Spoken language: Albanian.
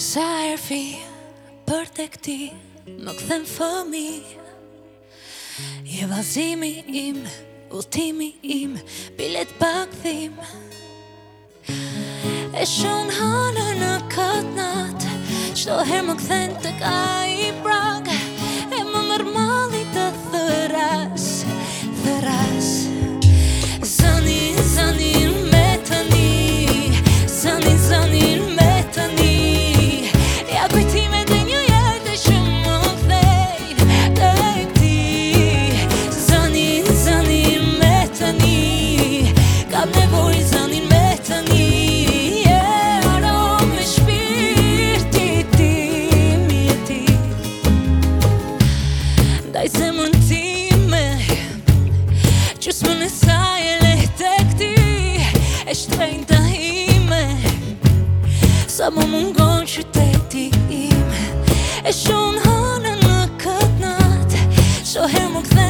Sa erfi për të këti Më këthem fëmi Je vazimi im Ultimi im Bilet pak thim E shumë hanë në këtë natë Qdo her më këthen të ka i brak E më mërmali A i zemë në timë, që s'më e lehte këti E shtrejnë ta ime, sa më më ngonë që te timë E shumë në hanë në këtë natë, shumë hemë në